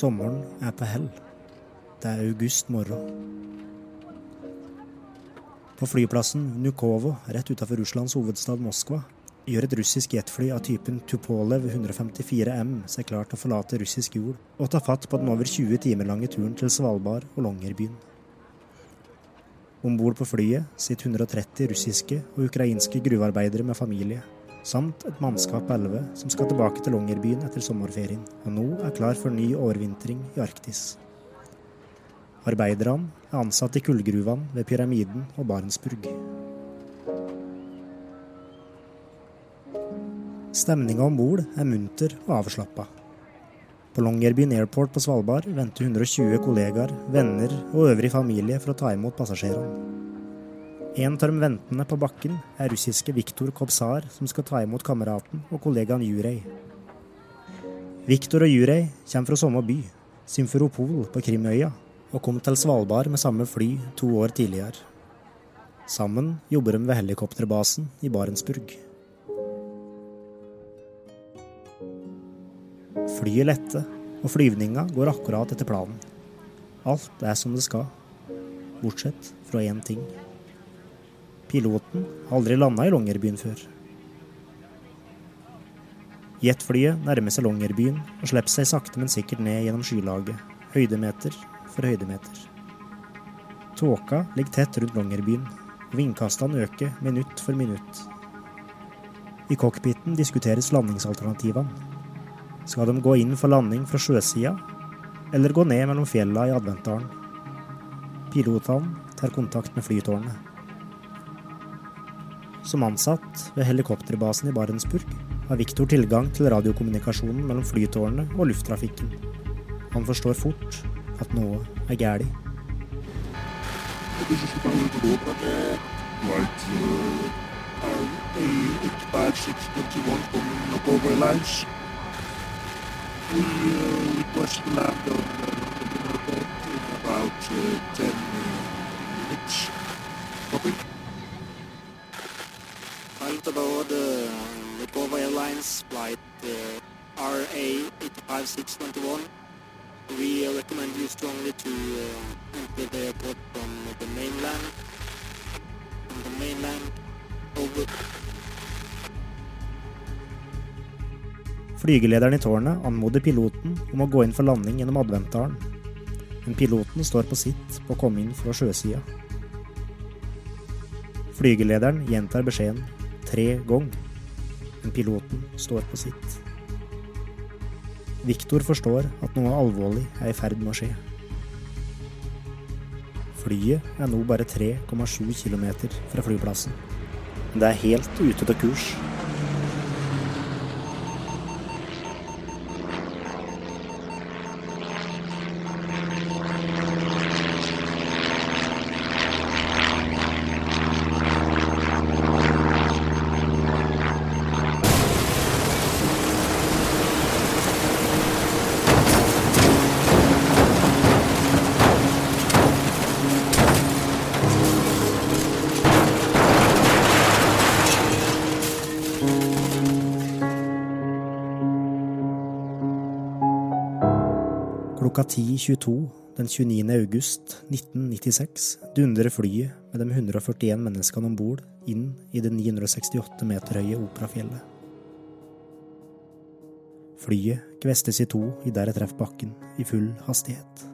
Sommeren er på hell. Det er august morgen. På flyplassen Nukovo, rett utenfor Russlands hovedstad Moskva gjør et russisk jetfly av typen Tupolev 154M seg klar til å forlate russisk jord og ta fatt på den over 20 timer lange turen til Svalbard og Longyearbyen. Om bord på flyet sitter 130 russiske og ukrainske gruvearbeidere med familie samt et mannskap på elleve som skal tilbake til Longyearbyen etter sommerferien, og nå er klar for ny overvintring i Arktis. Arbeiderne er ansatt i kullgruvene ved Pyramiden og Barentsburg. Stemninga om bord er munter og avslappa. På Longyearbyen Airport på Svalbard venter 120 kollegaer, venner og øvrig familie for å ta imot passasjerene. En av de ventende på bakken er russiske Viktor Kobsar, som skal ta imot kameraten og kollegaen Jurej. Viktor og Jurej kommer fra samme by, Symferopol på Krimøya, og kom til Svalbard med samme fly to år tidligere. Sammen jobber de ved helikopterbasen i Barentsburg. Flyet lette, og flyvninga går akkurat etter planen. Alt er som det skal, bortsett fra én ting. Piloten har aldri landa i Longyearbyen før. Jetflyet nærmer seg Longyearbyen og slipper seg sakte, men sikkert ned gjennom skylaget, høydemeter for høydemeter. Tåka ligger tett rundt Longyearbyen, og vindkastene øker minutt for minutt. I cockpiten diskuteres landingsalternativene. Skal de gå inn for landing fra sjøsida, eller gå ned mellom fjella i Adventdalen? Pilotene tar kontakt med flytårnet. Som ansatt ved helikopterbasen i Barentsburg har Viktor tilgang til radiokommunikasjonen mellom flytårnet og lufttrafikken. Han forstår fort at noe er galt. We uh, request land on uh, about uh, 10 minutes. Copy. Pilot aboard uh, Airlines flight RA85621. We recommend you strongly to uh, enter the airport from the mainland. From the mainland. Flygelederen i tårnet anmoder piloten om å gå inn for landing gjennom Adventdalen. Men piloten står på sitt på å komme inn fra sjøsida. Flygelederen gjentar beskjeden tre ganger, men piloten står på sitt. Viktor forstår at noe alvorlig er i ferd med å skje. Flyet er nå bare 3,7 km fra flyplassen. Det er helt ute av kurs. Klokka 10.22 den 29. august 1996 dundrer flyet med de 141 menneskene om bord inn i det 968 meter høye Operafjellet. Flyet kvestes i to idet det treffer bakken i full hastighet.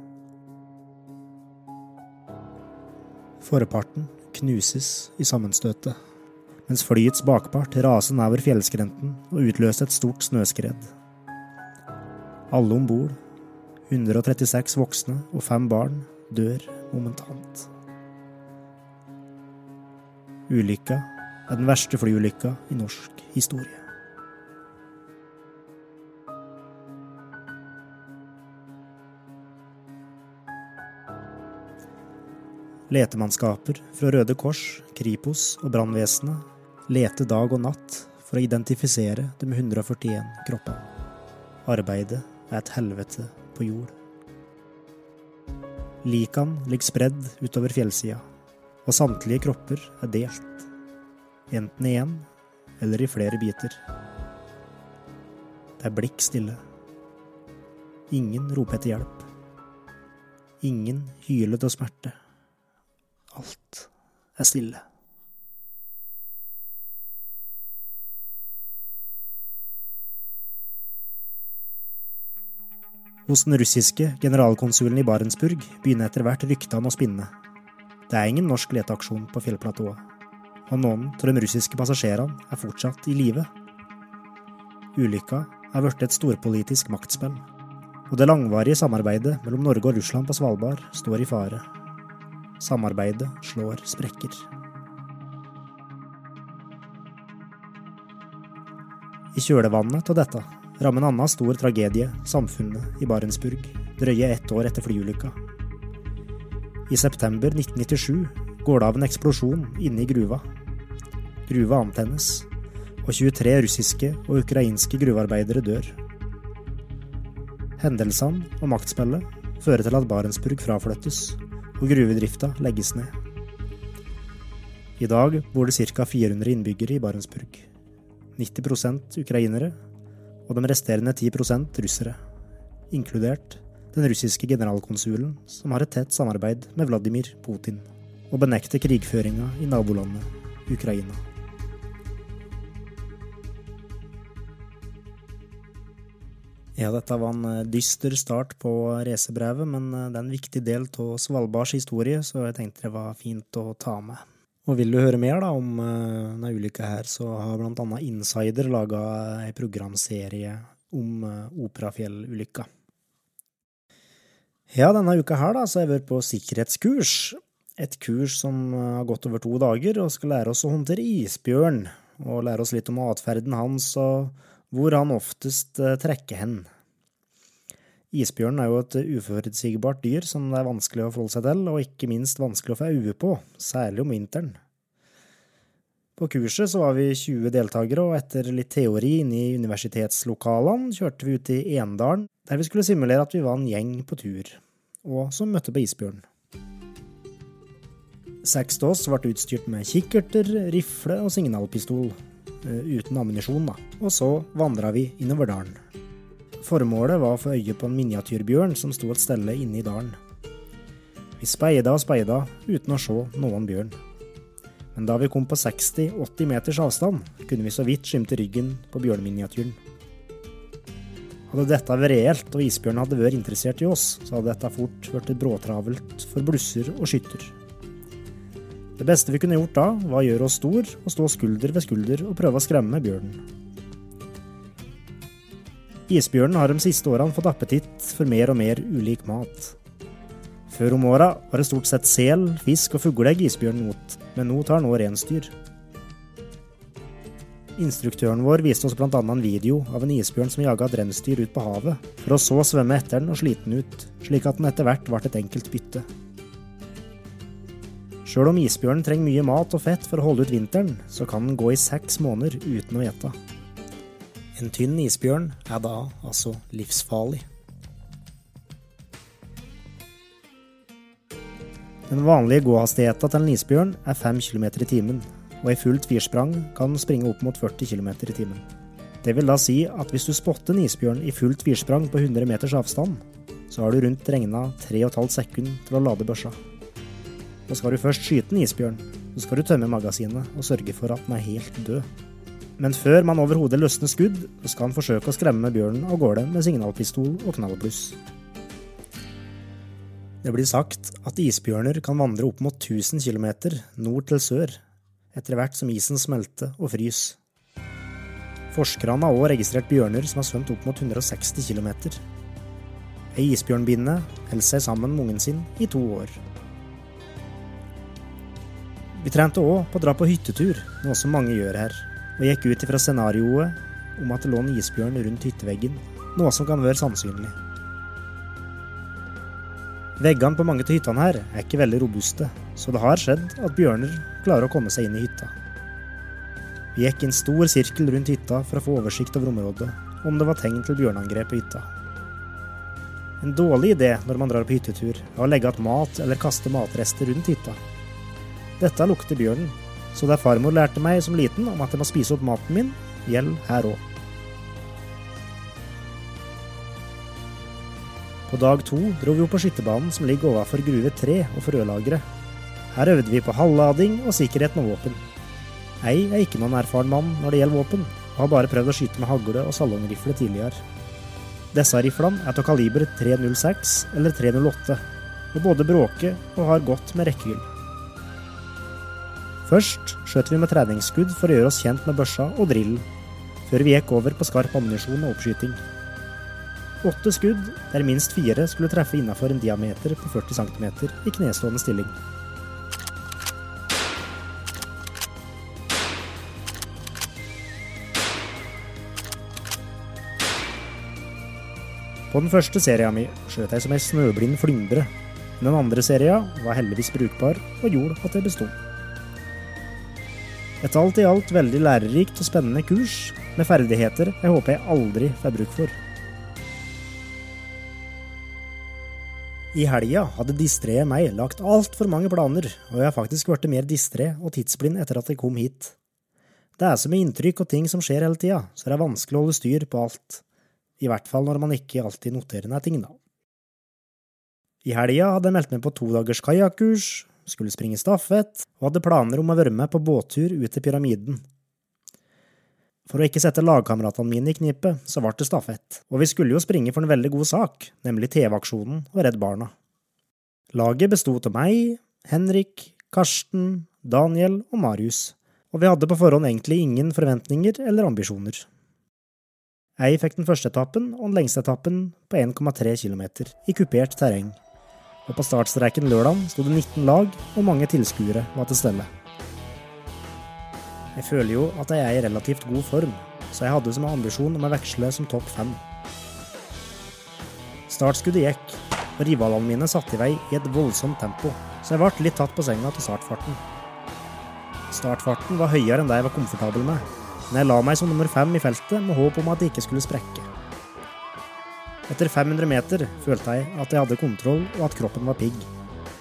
Forparten knuses i sammenstøtet, mens flyets bakpart raser nedover fjellskrenten og utløser et stort snøskred. Alle om bord 136 voksne og fem barn dør momentant. Ulykka er den verste flyulykka i norsk historie. Letemannskaper fra Røde Kors, Kripos og brannvesenet leter dag og natt for å identifisere de 141 kroppene. Arbeidet er et helvete på jord. Likene ligger spredd utover fjellsida, og samtlige kropper er delt, enten i én eller i flere biter. Det er blikk stille. Ingen roper etter hjelp. Ingen hyler av smerte. Alt er stille. Hos den russiske generalkonsulen i Barentsburg begynner etter hvert ryktene å spinne. Det er ingen norsk leteaksjon på fjellplatået, og noen av de russiske passasjerene er fortsatt i live. Ulykka er blitt et storpolitisk maktspill, og det langvarige samarbeidet mellom Norge og Russland på Svalbard står i fare. Samarbeidet slår sprekker. I kjølvannet av dette rammer en annen stor tragedie samfunnet i Barentsburg drøye ett år etter flyulykka. I september 1997 går det av en eksplosjon inne i gruva. Gruva antennes, og 23 russiske og ukrainske gruvearbeidere dør. Hendelsene og maktspillet fører til at Barentsburg fraflyttes, og gruvedrifta legges ned. I dag bor det ca. 400 innbyggere i Barentsburg. 90% ukrainere og de resterende 10% russere, inkludert den russiske generalkonsulen, som har et tett samarbeid med Vladimir Putin, og benekter krigføringa i nabolandet Ukraina. Ja, dette var en eh, dyster start på racebrevet, men eh, det er en viktig del av Svalbards historie, så jeg tenkte det var fint å ta med. Og vil du høre mer da om uh, denne ulykka her, så har annet Insider laga ei programserie om uh, Operafjell-ulykka. Ja, denne uka her da, så har jeg vært på sikkerhetskurs. Et kurs som har gått over to dager, og skal lære oss å håndtere isbjørn. Og lære oss litt om atferden hans, og hvor han oftest trekker hen. Isbjørnen er jo et uforutsigbart dyr som det er vanskelig å forholde seg til, og ikke minst vanskelig å få øye på, særlig om vinteren. På kurset så var vi 20 deltakere, og etter litt teori inne i universitetslokalene kjørte vi ut i Endalen, der vi skulle simulere at vi var en gjeng på tur, og som møtte på isbjørn. Seks av oss ble utstyrt med kikkerter, rifle og signalpistol, eh, uten ammunisjon, da, og så vandra vi innover dalen. Formålet var å få øye på en miniatyrbjørn som sto et stelle inne i dalen. Vi speida og speida uten å se noen bjørn. Men da vi kom på 60-80 meters avstand, kunne vi så vidt skimte ryggen på bjørnminiatyren. Hadde dette vært reelt og isbjørnen hadde vært interessert i oss, så hadde dette fort blitt bråtravelt for blusser og skytter. Det beste vi kunne gjort da, var å gjøre oss stor og stå skulder ved skulder og prøve å skremme bjørnen. Isbjørnen har de siste årene fått appetitt for mer og mer ulik mat. Før om åra var det stort sett sel, fisk og fugleegg isbjørnen mot, men nå tar den òg reinsdyr. Instruktøren vår viste oss bl.a. en video av en isbjørn som jaga et reinsdyr ut på havet, for å så svømme etter den og slite den ut, slik at den etter hvert ble et enkelt bytte. Sjøl om isbjørnen trenger mye mat og fett for å holde ut vinteren, så kan den gå i seks måneder uten å ete. En tynn isbjørn er da altså livsfarlig. Den vanlige gåhastigheten til en isbjørn er 5 km i timen, og i fullt firsprang kan den springe opp mot 40 km i timen. Det vil da si at hvis du spotter en isbjørn i fullt firsprang på 100 meters avstand, så har du rundt regna 3,5 sekund til å lade børsa. Og skal du først skyte en isbjørn, så skal du tømme magasinet og sørge for at den er helt død. Men før man overhodet løsner skudd, skal han forsøke å skremme bjørnen av gårde med signalpistol og knallbluss. Det blir sagt at isbjørner kan vandre opp mot 1000 km nord til sør, etter hvert som isen smelter og fryser. Forskerne har også registrert bjørner som har svømt opp mot 160 km. Ei isbjørnbinne holder seg sammen med ungen sin i to år. Vi trente òg på å dra på hyttetur, noe som mange gjør her og gikk ut ifra scenarioet om at det lå en isbjørn rundt hytteveggen, noe som kan være sannsynlig. Veggene på mange av hyttene her er ikke veldig robuste, så det har skjedd at bjørner klarer å komme seg inn i hytta. Vi gikk i en stor sirkel rundt hytta for å få oversikt over området, om det var tegn til bjørneangrep på hytta. En dårlig idé når man drar på hyttetur, er å legge igjen mat eller kaste matrester rundt hytta. Dette lukter bjørnen, så det farmor lærte meg som liten om at jeg må spise opp maten min, gjelder her òg. På dag to dro vi opp på skytterbanen som ligger overfor gruve 3 og frølageret. Her øvde vi på halvlading og sikkerhet med våpen. Jeg er ikke noen erfaren mann når det gjelder våpen, og har bare prøvd å skyte med hagle og salongrifle tidligere. Disse riflene er av kaliber 306 eller 308, og både bråker og har godt med rekkehyll. Først skjøt vi med treningsskudd for å gjøre oss kjent med børsa og drillen, før vi gikk over på skarp ammunisjon og oppskyting. Åtte skudd, der minst fire skulle treffe innafor en diameter på 40 cm i knestående stilling. På den første serien min skjøt jeg som ei snøblind flyndre. Den andre serien var heldigvis brukbar og gjorde at jeg besto. Et alt i alt veldig lærerikt og spennende kurs, med ferdigheter jeg håper jeg aldri får bruk for. I helga hadde distré meg lagt altfor mange planer, og jeg har faktisk blitt mer distré og tidsblind etter at jeg kom hit. Det er så mye inntrykk og ting som skjer hele tida, så det er vanskelig å holde styr på alt. I hvert fall når man ikke alltid noterer ned ting, da. I helga hadde jeg meldt meg på to dagers kajakkurs, skulle springe stafett, og hadde planer om å være med på båttur ut til pyramiden. For å ikke sette lagkameratene mine i knipe, så ble det stafett, og vi skulle jo springe for en veldig god sak, nemlig TV-aksjonen og Redd Barna. Laget besto av meg, Henrik, Karsten, Daniel og Marius, og vi hadde på forhånd egentlig ingen forventninger eller ambisjoner. Jeg fikk den første etappen og den lengste etappen på 1,3 km i kupert terreng. Og på startstreken lørdag sto det 19 lag, og mange tilskuere var til stelle. Jeg føler jo at jeg er i relativt god form, så jeg hadde som ambisjon om å veksle som topp fem. Startskuddet gikk, og rivalene mine satte i vei i et voldsomt tempo, så jeg ble litt tatt på senga til startfarten. Startfarten var høyere enn det jeg var komfortabel med, men jeg la meg som nummer fem i feltet med håp om at det ikke skulle sprekke. Etter 500 meter følte jeg at jeg hadde kontroll og at kroppen var pigg,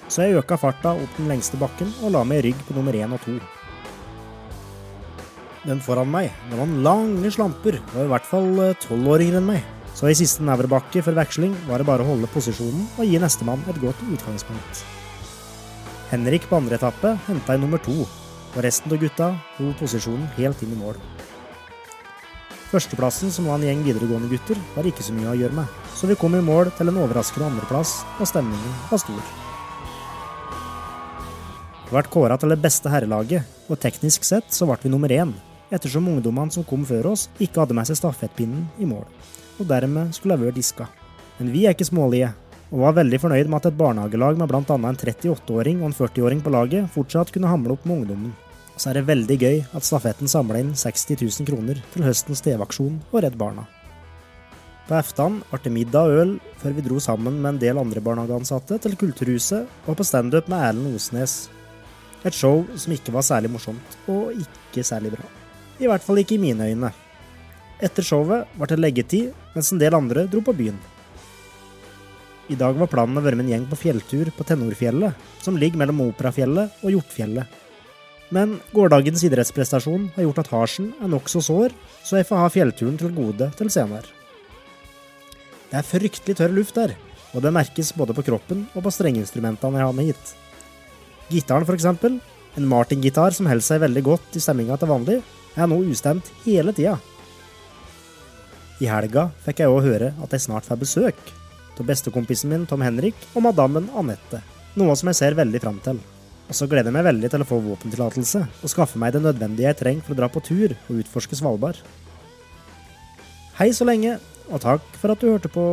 så jeg øka farta opp den lengste bakken og la meg i rygg på nummer én og to. Den foran meg, det var lange slamper, og i hvert fall tolvåringer enn meg, så i siste nevrebakke for veksling var det bare å holde posisjonen og gi nestemann et godt utgangspunkt. Henrik på andre etappe henta i nummer to, og resten av gutta holdt posisjonen helt inn i mål. Førsteplassen, som var en gjeng videregående gutter, var ikke så mye å gjøre med, så vi kom i mål til en overraskende andreplass, og stemningen var stor. Vi ble kåra til det beste herrelaget, og teknisk sett så ble vi nummer én, ettersom ungdommene som kom før oss, ikke hadde med seg stafettpinnen i mål, og dermed skulle ha vært diska. Men vi er ikke smålige, og var veldig fornøyd med at et barnehagelag med bl.a. en 38-åring og en 40-åring på laget fortsatt kunne hamle opp med ungdommen. Og så er det veldig gøy at stafetten samla inn 60 000 kroner til høstens TV-aksjon og Redd Barna. På eftan ble det middag og øl før vi dro sammen med en del andre barnehageansatte til Kulturhuset og på standup med Erlend Osnes. Et show som ikke var særlig morsomt, og ikke særlig bra. I hvert fall ikke i mine øyne. Etter showet ble det leggetid, mens en del andre dro på byen. I dag var planen å være med en gjeng på fjelltur på Tenorfjellet, som ligger mellom Operafjellet og Hjortfjellet. Men gårsdagens idrettsprestasjon har gjort at harsen er nokså sår, så jeg får ha fjellturen til gode til senere. Det er fryktelig tørr luft der, og det merkes både på kroppen og på strengeinstrumentene jeg har med hit. Gitaren, for eksempel, en Martin-gitar som holder seg veldig godt i stemminga til vanlig, er nå ustemt hele tida. I helga fikk jeg òg høre at jeg snart får besøk av bestekompisen min Tom Henrik og madammen Anette, noe som jeg ser veldig fram til. Og så gleder jeg meg veldig til å få våpentillatelse og skaffe meg det nødvendige jeg trenger for å dra på tur og utforske Svalbard. Hei så lenge, og takk for at du hørte på.